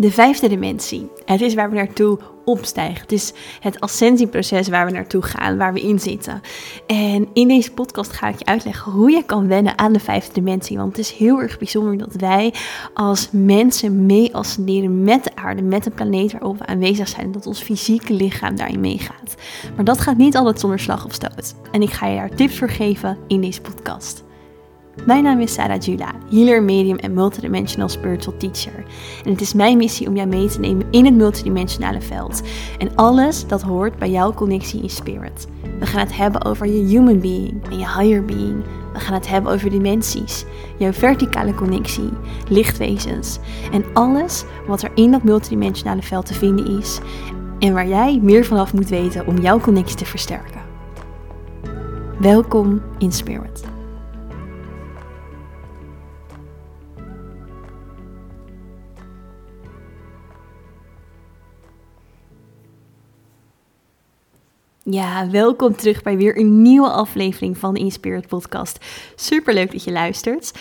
de vijfde dimensie. Het is waar we naartoe opstijgen. Het is het ascensieproces waar we naartoe gaan, waar we in zitten. En in deze podcast ga ik je uitleggen hoe je kan wennen aan de vijfde dimensie. Want het is heel erg bijzonder dat wij als mensen mee ascenderen met de aarde, met de planeet waarop we aanwezig zijn. Dat ons fysieke lichaam daarin meegaat. Maar dat gaat niet altijd zonder slag of stoot. En ik ga je daar tips voor geven in deze podcast. Mijn naam is Sarah Jula, healer, medium en multidimensional spiritual teacher. En het is mijn missie om jou mee te nemen in het multidimensionale veld. En alles dat hoort bij jouw connectie in spirit. We gaan het hebben over je human being en je higher being. We gaan het hebben over dimensies, jouw verticale connectie, lichtwezens en alles wat er in dat multidimensionale veld te vinden is. En waar jij meer vanaf moet weten om jouw connectie te versterken. Welkom in Spirit. Ja, welkom terug bij weer een nieuwe aflevering van de Inspired Podcast. Super leuk dat je luistert.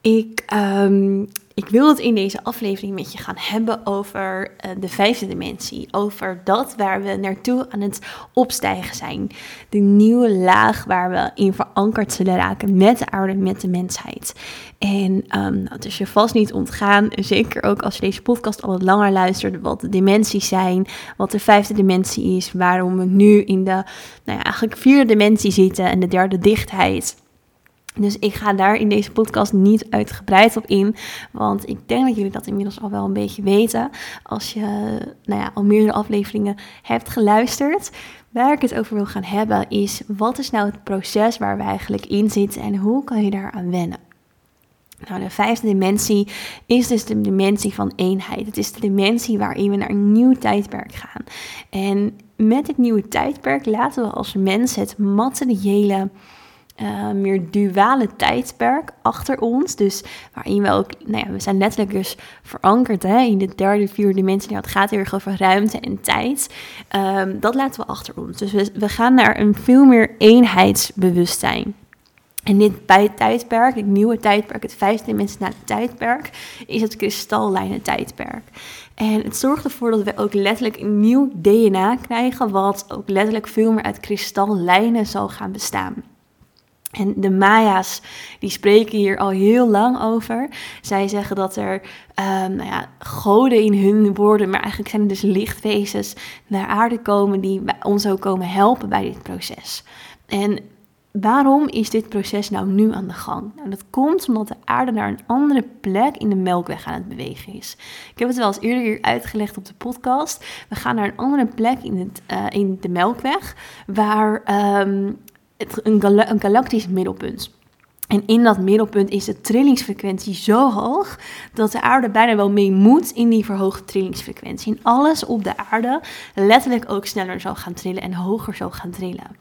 Ik um, ik wil het in deze aflevering met je gaan hebben over uh, de vijfde dimensie. Over dat waar we naartoe aan het opstijgen zijn. De nieuwe laag waar we in verankerd zullen raken met de aarde, met de mensheid. En um, is je vast niet ontgaan, zeker ook als je deze podcast al wat langer luistert, wat de dimensies zijn, wat de vijfde dimensie is, waarom we nu in de nou ja, eigenlijk vierde dimensie zitten en de derde dichtheid. Dus ik ga daar in deze podcast niet uitgebreid op in. Want ik denk dat jullie dat inmiddels al wel een beetje weten. Als je nou ja, al meerdere afleveringen hebt geluisterd. Waar ik het over wil gaan hebben is wat is nou het proces waar we eigenlijk in zitten en hoe kan je daaraan wennen? Nou, de vijfde dimensie is dus de dimensie van eenheid. Het is de dimensie waarin we naar een nieuw tijdperk gaan. En met dit nieuwe tijdperk laten we als mens het materiële uh, meer duale tijdperk achter ons. Dus waarin we ook, nou ja, we zijn letterlijk dus verankerd hè, in de derde, vierde dimensie. Nou, het gaat erg over ruimte en tijd. Um, dat laten we achter ons. Dus we, we gaan naar een veel meer eenheidsbewustzijn. En dit bij tijdperk, het nieuwe tijdperk, het vijfde dimensionale tijdperk, is het kristallijnen tijdperk. En het zorgt ervoor dat we ook letterlijk een nieuw DNA krijgen, wat ook letterlijk veel meer uit kristallijnen zal gaan bestaan. En de Maya's, die spreken hier al heel lang over. Zij zeggen dat er um, nou ja, goden in hun woorden, maar eigenlijk zijn het dus lichtwezens naar aarde komen die ons ook komen helpen bij dit proces. En waarom is dit proces nou nu aan de gang? Nou, dat komt omdat de aarde naar een andere plek in de Melkweg aan het bewegen is. Ik heb het wel eens eerder hier uitgelegd op de podcast. We gaan naar een andere plek in, het, uh, in de Melkweg, waar um, het, een, een galactisch middelpunt. En in dat middelpunt is de trillingsfrequentie zo hoog dat de aarde bijna wel mee moet in die verhoogde trillingsfrequentie. En alles op de aarde letterlijk ook sneller zal gaan trillen en hoger zal gaan trillen.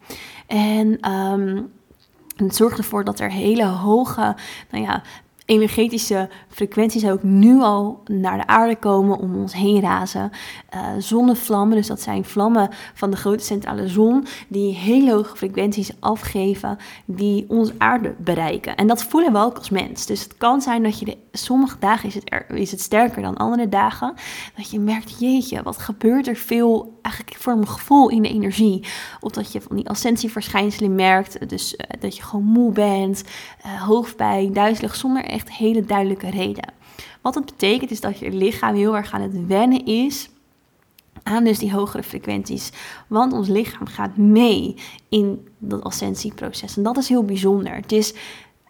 En um, het zorgt ervoor dat er hele hoge nou ja, energetische frequenties ook nu al naar de aarde komen, om ons heen razen. Uh, zonnevlammen, dus dat zijn vlammen van de grote centrale zon, die hele hoge frequenties afgeven, die onze aarde bereiken. En dat voelen we ook als mens. Dus het kan zijn dat je sommige dagen is het, is het sterker dan andere dagen, dat je merkt, jeetje, wat gebeurt er veel eigenlijk voor een gevoel in de energie. Of dat je van die ascensieverschijnselen merkt, dus uh, dat je gewoon moe bent, uh, hoofdpijn, duizelig, zonder echt hele duidelijke reden. Wat het betekent is dat je lichaam heel erg aan het wennen is aan dus die hogere frequenties. Want ons lichaam gaat mee in dat ascensieproces. En dat is heel bijzonder. Het is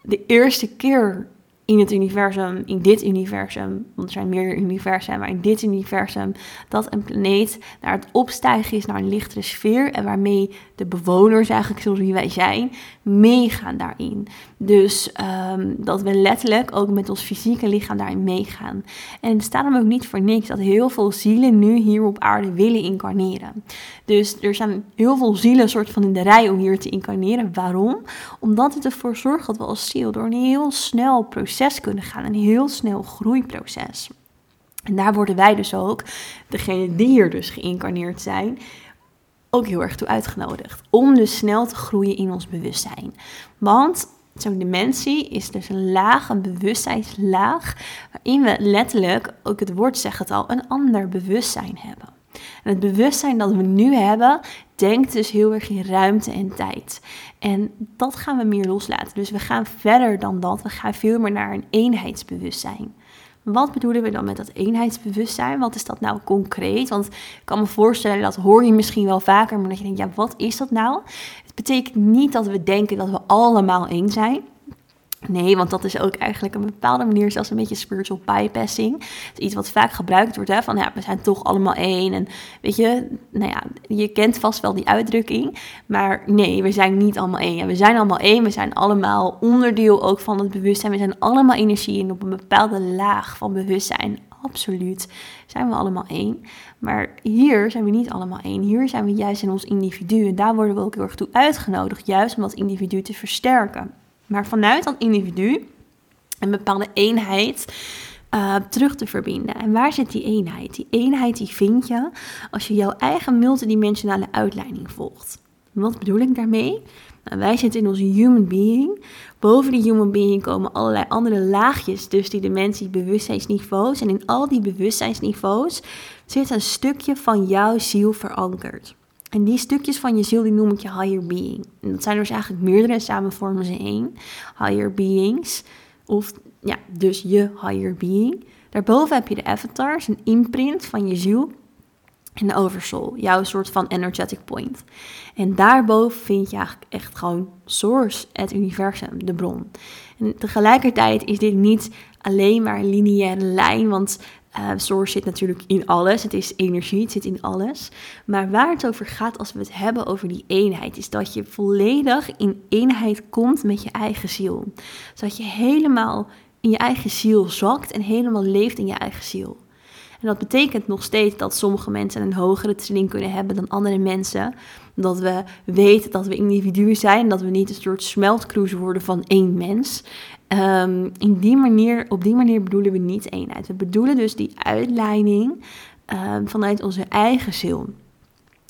de eerste keer in het universum, in dit universum, want er zijn meer universa, maar in dit universum, dat een planeet naar het opstijgen is naar een lichtere sfeer en waarmee de bewoners, eigenlijk zoals wie wij zijn, meegaan daarin. Dus um, dat we letterlijk ook met ons fysieke lichaam daarin meegaan. En het staat hem ook niet voor niks dat heel veel zielen nu hier op aarde willen incarneren. Dus er zijn heel veel zielen soort van in de rij om hier te incarneren. Waarom? Omdat het ervoor zorgt dat we als ziel door een heel snel proces kunnen gaan, een heel snel groeiproces. En daar worden wij dus ook, degene die hier dus geïncarneerd zijn, ook heel erg toe uitgenodigd. Om dus snel te groeien in ons bewustzijn. Want zo'n dimensie is dus een laag, een bewustzijnslaag, waarin we letterlijk ook het woord zegt het al, een ander bewustzijn hebben. Het bewustzijn dat we nu hebben, denkt dus heel erg in ruimte en tijd. En dat gaan we meer loslaten. Dus we gaan verder dan dat. We gaan veel meer naar een eenheidsbewustzijn. Wat bedoelen we dan met dat eenheidsbewustzijn? Wat is dat nou concreet? Want ik kan me voorstellen, dat hoor je misschien wel vaker, maar dat je denkt, ja, wat is dat nou? Het betekent niet dat we denken dat we allemaal één zijn. Nee, want dat is ook eigenlijk een bepaalde manier zelfs een beetje spiritual bypassing. Het is iets wat vaak gebruikt wordt, hè, van ja, we zijn toch allemaal één. En weet je, nou ja, je kent vast wel die uitdrukking. Maar nee, we zijn niet allemaal één. we zijn allemaal één, we zijn allemaal onderdeel ook van het bewustzijn. We zijn allemaal energie en op een bepaalde laag van bewustzijn, absoluut, zijn we allemaal één. Maar hier zijn we niet allemaal één. Hier zijn we juist in ons individu. En daar worden we ook heel erg toe uitgenodigd, juist om dat individu te versterken maar vanuit dat individu een bepaalde eenheid uh, terug te verbinden. En waar zit die eenheid? Die eenheid die vind je als je jouw eigen multidimensionale uitleiding volgt. Wat bedoel ik daarmee? Nou, wij zitten in onze human being. Boven die human being komen allerlei andere laagjes, dus die dimensie bewustzijnsniveaus. En in al die bewustzijnsniveaus zit een stukje van jouw ziel verankerd. En die stukjes van je ziel, die noem ik je higher being. En dat zijn dus eigenlijk meerdere, samen vormen ze één. Higher beings, of ja, dus je higher being. Daarboven heb je de avatars, een imprint van je ziel. En de oversoul, jouw soort van energetic point. En daarboven vind je eigenlijk echt gewoon source, het universum, de bron. En tegelijkertijd is dit niet alleen maar een lineaire lijn, want uh, source zit natuurlijk in alles. Het is energie, het zit in alles. Maar waar het over gaat als we het hebben over die eenheid, is dat je volledig in eenheid komt met je eigen ziel. Zodat je helemaal in je eigen ziel zakt en helemaal leeft in je eigen ziel. En dat betekent nog steeds dat sommige mensen een hogere trilling kunnen hebben dan andere mensen. Dat we weten dat we individuen zijn, dat we niet een soort smeltkroes worden van één mens. Um, in die manier, op die manier bedoelen we niet eenheid. We bedoelen dus die uitleiding um, vanuit onze eigen ziel.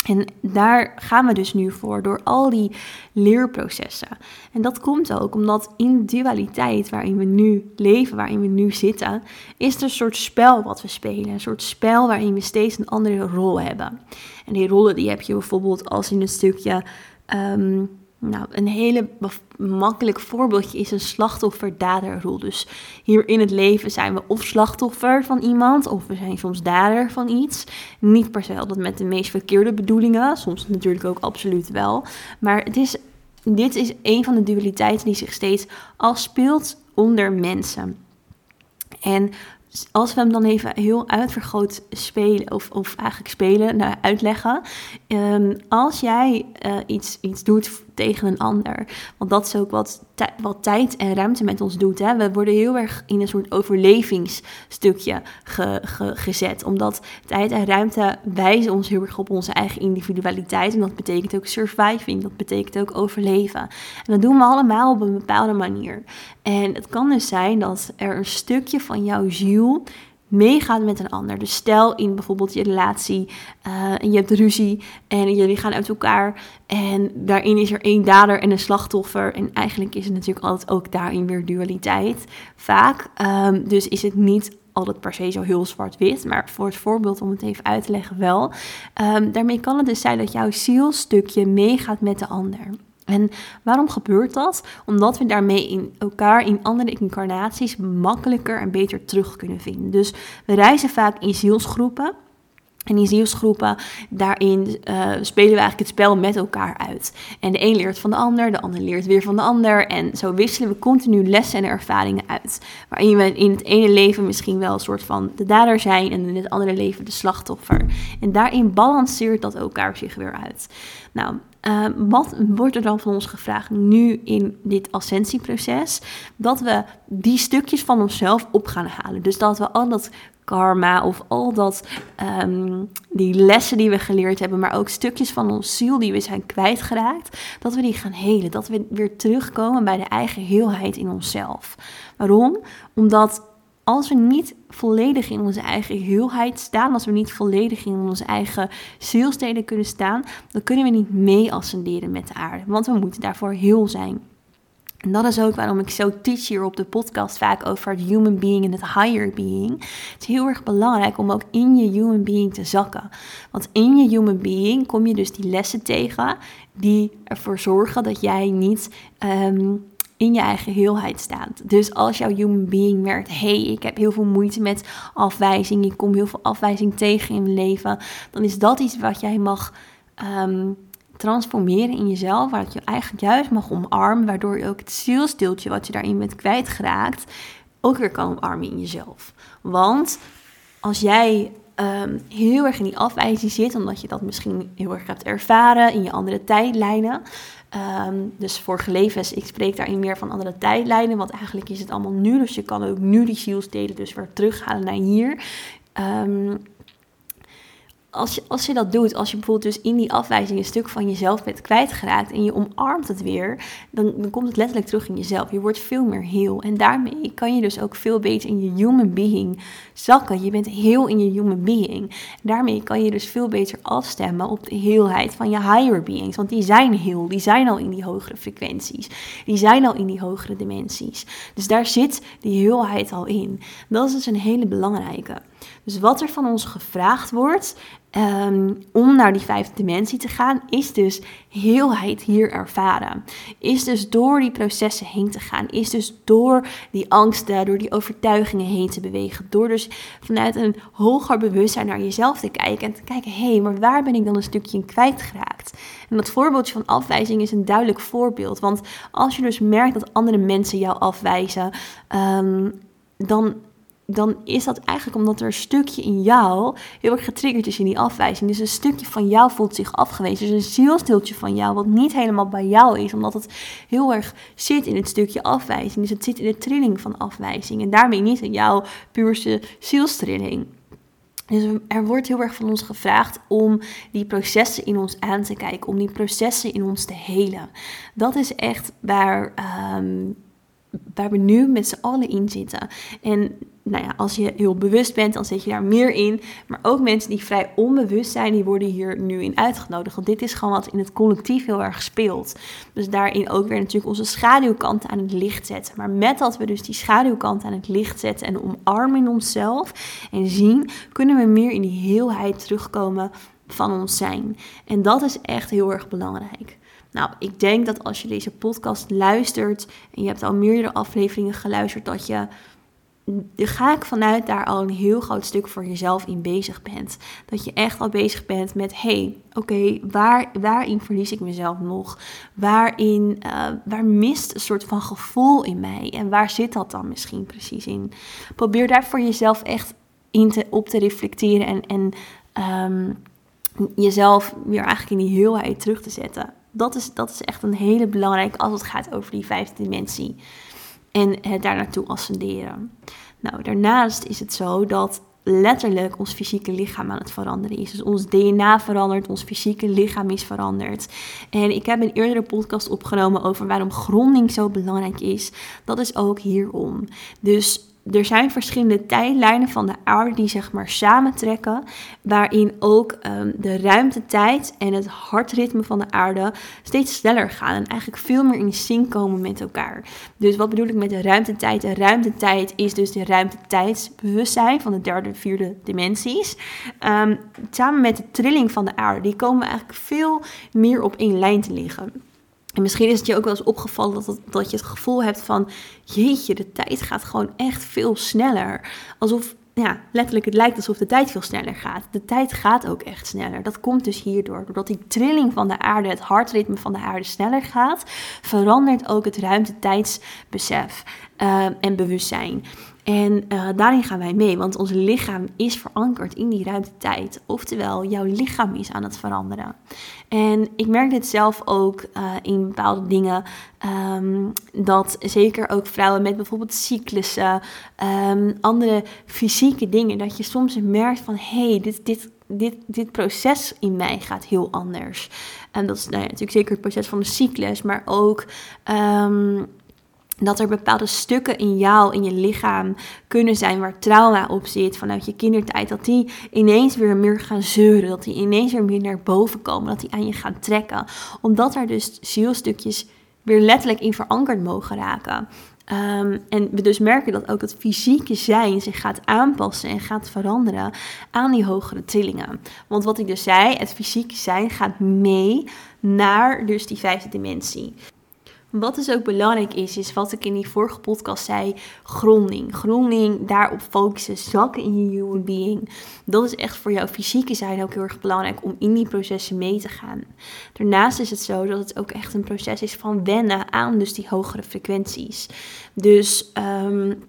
En daar gaan we dus nu voor, door al die leerprocessen. En dat komt ook omdat in dualiteit waarin we nu leven, waarin we nu zitten, is er een soort spel wat we spelen. Een soort spel waarin we steeds een andere rol hebben. En die rollen die heb je bijvoorbeeld als in een stukje um, nou, een hele makkelijk voorbeeldje is een slachtoffer-daderrol. Dus hier in het leven zijn we of slachtoffer van iemand, of we zijn soms dader van iets. Niet per se altijd met de meest verkeerde bedoelingen, soms natuurlijk ook absoluut wel. Maar is, dit is een van de dualiteiten die zich steeds afspeelt onder mensen. En als we hem dan even heel uitvergroot spelen, of, of eigenlijk spelen, nou, uitleggen. Um, als jij uh, iets, iets doet tegen een ander, want dat is ook wat, wat tijd en ruimte met ons doet. Hè? We worden heel erg in een soort overlevingsstukje ge, ge, gezet, omdat tijd en ruimte wijzen ons heel erg op onze eigen individualiteit. En dat betekent ook surviving, dat betekent ook overleven. En dat doen we allemaal op een bepaalde manier. En het kan dus zijn dat er een stukje van jouw ziel meegaat met een ander. Dus stel in bijvoorbeeld je relatie uh, en je hebt ruzie en jullie gaan uit elkaar en daarin is er één dader en een slachtoffer en eigenlijk is het natuurlijk altijd ook daarin weer dualiteit vaak. Um, dus is het niet altijd per se zo heel zwart-wit, maar voor het voorbeeld om het even uit te leggen wel. Um, daarmee kan het dus zijn dat jouw zielstukje meegaat met de ander. En waarom gebeurt dat? Omdat we daarmee in elkaar in andere incarnaties makkelijker en beter terug kunnen vinden. Dus we reizen vaak in zielsgroepen. En die zielsgroepen, daarin uh, spelen we eigenlijk het spel met elkaar uit. En de een leert van de ander, de ander leert weer van de ander. En zo wisselen we continu lessen en ervaringen uit. Waarin we in het ene leven misschien wel een soort van de dader zijn en in het andere leven de slachtoffer. En daarin balanceert dat elkaar zich weer uit. Nou, uh, wat wordt er dan van ons gevraagd nu in dit ascensieproces? Dat we die stukjes van onszelf op gaan halen. Dus dat we al dat karma of al dat, um, die lessen die we geleerd hebben, maar ook stukjes van ons ziel die we zijn kwijtgeraakt, dat we die gaan helen. Dat we weer terugkomen bij de eigen heelheid in onszelf. Waarom? Omdat als we niet volledig in onze eigen heelheid staan, als we niet volledig in onze eigen zielsteden kunnen staan, dan kunnen we niet mee ascenderen met de aarde, want we moeten daarvoor heel zijn. En dat is ook waarom ik zo teach hier op de podcast vaak over het human being en het higher being. Het is heel erg belangrijk om ook in je human being te zakken. Want in je human being kom je dus die lessen tegen die ervoor zorgen dat jij niet ehm, in je eigen heelheid staat. Dus als jouw human being merkt, hey, ik heb heel veel moeite met afwijzing, ik kom heel veel afwijzing tegen in mijn leven, dan is dat iets wat jij mag ehm, transformeren in jezelf, waar je eigenlijk juist mag omarmen, waardoor je ook het zielsdeeltje wat je daarin bent kwijtgeraakt, ook weer kan omarmen in jezelf. Want als jij ehm, heel erg in die afwijzing zit, omdat je dat misschien heel erg hebt ervaren in je andere tijdlijnen. Um, dus vorige levens, ik spreek daarin meer van andere tijdlijnen, want eigenlijk is het allemaal nu. Dus je kan ook nu die zielsdelen dus weer terughalen naar hier. Um, als je, als je dat doet, als je bijvoorbeeld dus in die afwijzing een stuk van jezelf bent kwijtgeraakt en je omarmt het weer, dan, dan komt het letterlijk terug in jezelf. Je wordt veel meer heel. En daarmee kan je dus ook veel beter in je human being zakken. Je bent heel in je human being. daarmee kan je dus veel beter afstemmen op de heelheid van je higher beings. Want die zijn heel, die zijn al in die hogere frequenties. Die zijn al in die hogere dimensies. Dus daar zit die heelheid al in. Dat is dus een hele belangrijke. Dus wat er van ons gevraagd wordt um, om naar die vijfde dimensie te gaan, is dus heelheid hier ervaren. Is dus door die processen heen te gaan. Is dus door die angsten, door die overtuigingen heen te bewegen. Door dus vanuit een hoger bewustzijn naar jezelf te kijken en te kijken, hé, hey, maar waar ben ik dan een stukje in kwijtgeraakt? En dat voorbeeldje van afwijzing is een duidelijk voorbeeld. Want als je dus merkt dat andere mensen jou afwijzen, um, dan dan is dat eigenlijk omdat er een stukje in jou heel erg getriggerd is in die afwijzing. Dus een stukje van jou voelt zich afgewezen. Dus een zielsteeltje van jou wat niet helemaal bij jou is, omdat het heel erg zit in het stukje afwijzing. Dus het zit in de trilling van afwijzing en daarmee niet in jouw puurste zielstrilling. Dus er wordt heel erg van ons gevraagd om die processen in ons aan te kijken, om die processen in ons te helen. Dat is echt waar, um, waar we nu met z'n allen in zitten. En nou ja, als je heel bewust bent, dan zit je daar meer in. Maar ook mensen die vrij onbewust zijn, die worden hier nu in uitgenodigd. Want dit is gewoon wat in het collectief heel erg speelt. Dus daarin ook weer natuurlijk onze schaduwkant aan het licht zetten. Maar met dat we dus die schaduwkant aan het licht zetten en omarmen in onszelf en zien, kunnen we meer in die heelheid terugkomen van ons zijn. En dat is echt heel erg belangrijk. Nou, ik denk dat als je deze podcast luistert en je hebt al meerdere afleveringen geluisterd, dat je dan ga ik vanuit daar al een heel groot stuk voor jezelf in bezig bent. Dat je echt al bezig bent met, hey, oké, waar, waarin verlies ik mezelf nog? Waarin, uh, waar mist een soort van gevoel in mij? En waar zit dat dan misschien precies in? Probeer daar voor jezelf echt in te, op te reflecteren en, en um, jezelf weer eigenlijk in die heelheid terug te zetten. Dat is, dat is echt een hele belangrijke als het gaat over die vijfde dimensie en het daar naartoe ascenderen. Nou, daarnaast is het zo dat letterlijk ons fysieke lichaam aan het veranderen is. Dus ons DNA verandert, ons fysieke lichaam is veranderd. En ik heb een eerdere podcast opgenomen over waarom gronding zo belangrijk is. Dat is ook hierom. Dus er zijn verschillende tijdlijnen van de aarde die zeg maar samentrekken, waarin ook um, de ruimtetijd en het hartritme van de aarde steeds sneller gaan en eigenlijk veel meer in sync komen met elkaar. Dus wat bedoel ik met de ruimtetijd? De ruimtetijd is dus de ruimtetijdsbewustzijn van de derde, vierde dimensies. Um, samen met de trilling van de aarde, die komen eigenlijk veel meer op één lijn te liggen. En misschien is het je ook wel eens opgevallen dat, dat je het gevoel hebt van, jeetje, de tijd gaat gewoon echt veel sneller. Alsof, ja, letterlijk het lijkt alsof de tijd veel sneller gaat. De tijd gaat ook echt sneller. Dat komt dus hierdoor. Doordat die trilling van de aarde, het hartritme van de aarde sneller gaat, verandert ook het ruimte-tijdsbesef uh, en bewustzijn. En uh, daarin gaan wij mee, want ons lichaam is verankerd in die ruimte-tijd. Oftewel, jouw lichaam is aan het veranderen. En ik merk dit zelf ook uh, in bepaalde dingen. Um, dat zeker ook vrouwen met bijvoorbeeld cyclussen, um, andere fysieke dingen, dat je soms merkt van hé, hey, dit, dit, dit, dit proces in mij gaat heel anders. En dat is nou natuurlijk zeker het proces van de cyclus, maar ook. Um, dat er bepaalde stukken in jou, in je lichaam kunnen zijn waar trauma op zit vanuit je kindertijd. Dat die ineens weer meer gaan zeuren. Dat die ineens weer meer naar boven komen. Dat die aan je gaan trekken. Omdat er dus zielstukjes weer letterlijk in verankerd mogen raken. Ehm, en we dus merken dat ook het fysieke zijn zich gaat aanpassen en gaat veranderen aan die hogere trillingen. Want wat ik dus zei, het fysieke zijn gaat mee naar dus die vijfde dimensie. Wat dus ook belangrijk is, is wat ik in die vorige podcast zei, gronding. Gronding, daarop focussen, zakken in je human being. Dat is echt voor jouw fysieke zijn ook heel erg belangrijk om in die processen mee te gaan. Daarnaast is het zo dat het ook echt een proces is van wennen aan dus die hogere frequenties. Dus... Um,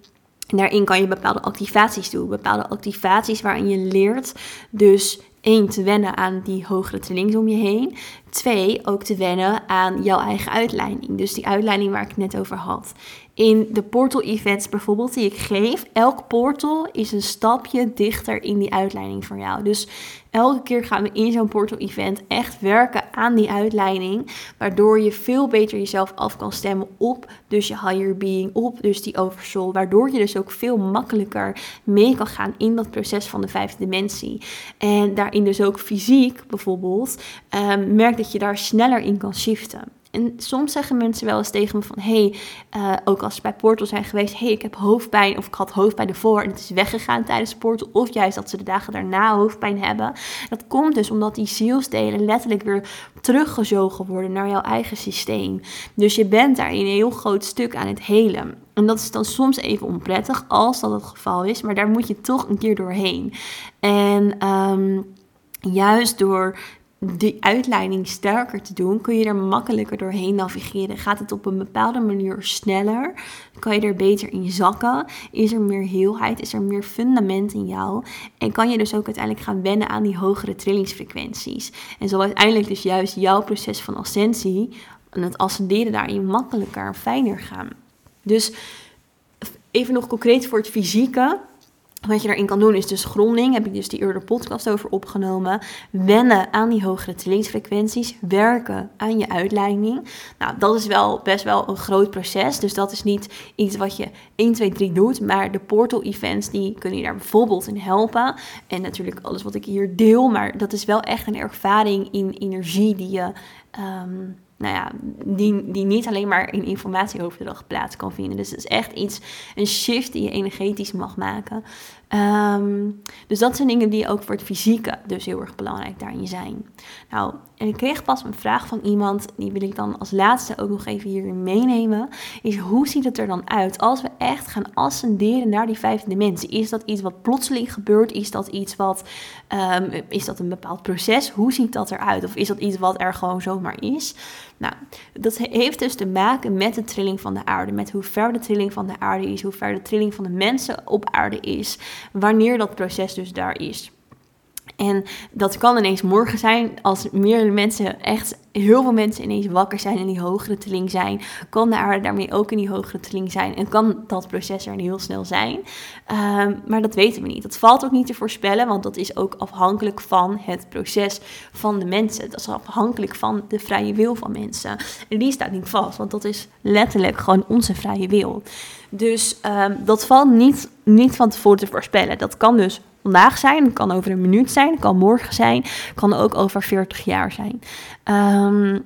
daarin kan je bepaalde activaties doen. Bepaalde activaties waarin je leert dus één, te wennen aan die hogere trillings om je heen. Twee, ook te wennen aan jouw eigen uitleiding. Dus die uitleiding waar ik het net over had. In de portal events bijvoorbeeld die ik geef, elk portal is een stapje dichter in die uitleiding voor jou. Dus elke keer gaan we in zo'n portal event echt werken aan die uitleiding, waardoor je veel beter jezelf af kan stemmen op dus je higher being, op dus die oversoul, waardoor je dus ook veel makkelijker mee kan gaan in dat proces van de vijfde dimensie. En daarin dus ook fysiek bijvoorbeeld, um, merk dat je daar sneller in kan shiften. En soms zeggen mensen wel eens tegen me van... hey, uh, ook als ze bij Portal zijn geweest... hey, ik heb hoofdpijn of ik had hoofdpijn ervoor... en het is weggegaan tijdens Portal. Of juist dat ze de dagen daarna hoofdpijn hebben. Dat komt dus omdat die zielsdelen letterlijk weer teruggezogen worden... naar jouw eigen systeem. Dus je bent daar een heel groot stuk aan het helen. En dat is dan soms even onprettig als dat het geval is... maar daar moet je toch een keer doorheen. En... Um, juist door die uitleiding sterker te doen, kun je er makkelijker doorheen navigeren. Gaat het op een bepaalde manier sneller? Kan je er beter in zakken? Is er meer heelheid? Is er meer fundament in jou? En kan je dus ook uiteindelijk gaan wennen aan die hogere trillingsfrequenties? En zo uiteindelijk dus juist jouw proces van ascensie en het ascenderen daarin makkelijker en fijner gaan. Dus even nog concreet voor het fysieke. Wat je daarin kan doen is dus gronding, heb ik dus die eerder podcast over opgenomen. Wennen aan die hogere trillingsfrequenties, werken aan je uitleiding. Nou, dat is wel best wel een groot proces, dus dat is niet iets wat je 1, 2, 3 doet. Maar de portal events, die kunnen je daar bijvoorbeeld in helpen. En natuurlijk alles wat ik hier deel, maar dat is wel echt een ervaring in energie die je... Um, nou ja, die, die niet alleen maar in informatieoverdracht plaats kan vinden. Dus het is echt iets, een shift die je energetisch mag maken. Ehm, dus dat zijn dingen die ook voor het fysieke dus heel erg belangrijk daarin zijn. Nou, en ik kreeg pas een vraag van iemand, die wil ik dan als laatste ook nog even hier meenemen. Is hoe ziet het er dan uit als we echt gaan ascenderen naar die vijfde dimensie? Is dat iets wat plotseling gebeurt? Is dat iets wat, um, is dat een bepaald proces? Hoe ziet dat eruit? Of is dat iets wat er gewoon zomaar is? Nou, dat heeft dus te maken met de trilling van de aarde. Met hoe ver de trilling van de aarde is, hoe ver de trilling van de mensen op aarde is. Wanneer dat proces dus daar is. En dat kan ineens morgen zijn als meerdere mensen, echt heel veel mensen ineens wakker zijn en die hogere trilling zijn. Kan de daarmee ook in die hogere trilling zijn en kan dat proces er heel snel zijn. Um, maar dat weten we niet. Dat valt ook niet te voorspellen, want dat is ook afhankelijk van het proces van de mensen. Dat is afhankelijk van de vrije wil van mensen. En die staat niet vast, want dat is letterlijk gewoon onze vrije wil. Dus um, dat valt niet, niet van tevoren te voorspellen. Dat kan dus vandaag zijn, kan over een minuut zijn, kan morgen zijn, kan ook over 40 jaar zijn. Um,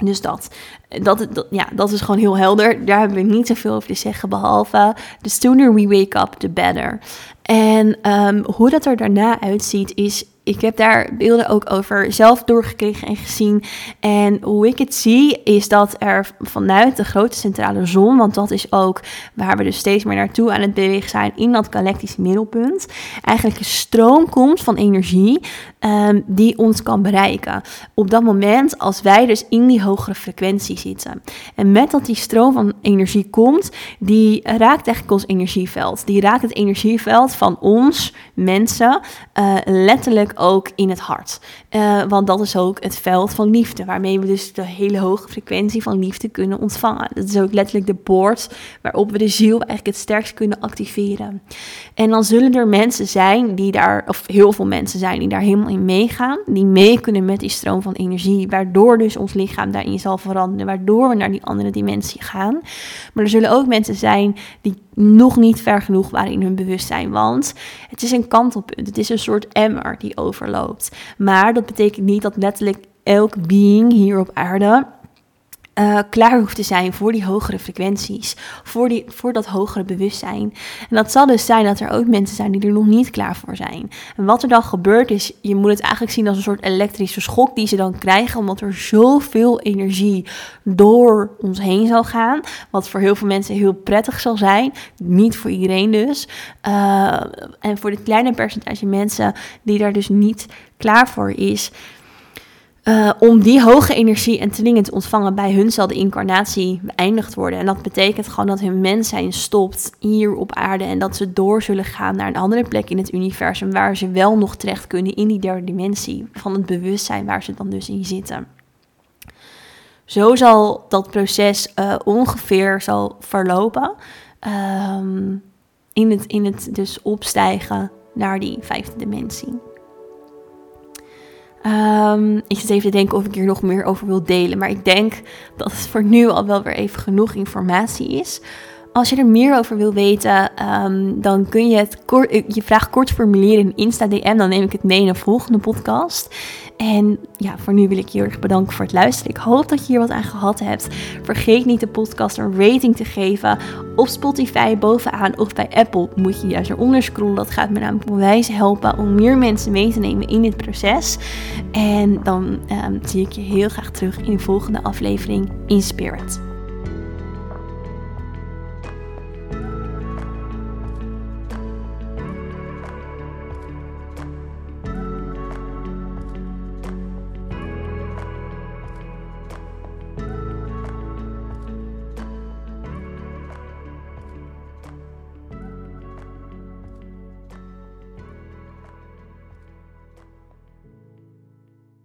dus dat. Dat, ja, dat is gewoon heel helder. Daar hebben we niet zoveel over te zeggen, behalve the sooner we wake up, the better. En um, hoe dat er daarna uitziet, is ik heb daar beelden ook over zelf doorgekregen en gezien. En hoe ik het zie, is dat er vanuit de grote centrale zon, want dat is ook waar we dus steeds meer naartoe aan het bewegen zijn, in dat galactische middelpunt, eigenlijk een stroom komt van energie um, die ons kan bereiken. Op dat moment, als wij dus in die hogere frequentie zitten. En met dat die stroom van energie komt, die raakt eigenlijk ons energieveld. Die raakt het energieveld van ons, mensen, uh, letterlijk ook in het hart. Uh, want dat is ook het veld van liefde, waarmee we dus de hele hoge frequentie van liefde kunnen ontvangen. Dat is ook letterlijk de poort waarop we de ziel eigenlijk het sterkst kunnen activeren. En dan zullen er mensen zijn die daar, of heel veel mensen zijn die daar helemaal in meegaan, die mee kunnen met die stroom van energie, waardoor dus ons lichaam daarin zal veranderen, waardoor we naar die andere dimensie gaan. Maar er zullen ook mensen zijn die nog niet ver genoeg waren in hun bewustzijn. Want het is een kantelpunt. Het is een soort emmer die overloopt. Maar dat betekent niet dat letterlijk elk being hier op aarde uh, klaar hoeft te zijn voor die hogere frequenties, voor, die, voor dat hogere bewustzijn. En dat zal dus zijn dat er ook mensen zijn die er nog niet klaar voor zijn. En wat er dan gebeurt is, je moet het eigenlijk zien als een soort elektrische schok die ze dan krijgen, omdat er zoveel energie door ons heen zal gaan, wat voor heel veel mensen heel prettig zal zijn, niet voor iedereen dus. Uh, en voor dit kleine percentage mensen die daar dus niet klaar voor is, uh, om die hoge energie en trillingen te ontvangen, bij hun zal de incarnatie beëindigd worden. En dat betekent gewoon dat hun mens zijn stopt hier op aarde en dat ze door zullen gaan naar een andere plek in het universum waar ze wel nog terecht kunnen in die derde dimensie van het bewustzijn waar ze dan dus in zitten. Zo zal dat proces uh, ongeveer zal verlopen um, in, het, in het dus opstijgen naar die vijfde dimensie. Um, ik zit even te denken of ik hier nog meer over wil delen. Maar ik denk dat het voor nu al wel weer even genoeg informatie is. Als je er meer over wil weten, um, dan kun je het je vraag kort formuleren in Insta DM. Dan neem ik het mee in een volgende podcast. En ja, voor nu wil ik je heel erg bedanken voor het luisteren. Ik hoop dat je hier wat aan gehad hebt. Vergeet niet de podcast een rating te geven. Op Spotify bovenaan of bij Apple moet je juist eronder scrollen. Dat gaat me namelijk onwijs helpen om meer mensen mee te nemen in dit proces. En dan um, zie ik je heel graag terug in de volgende aflevering in Spirit.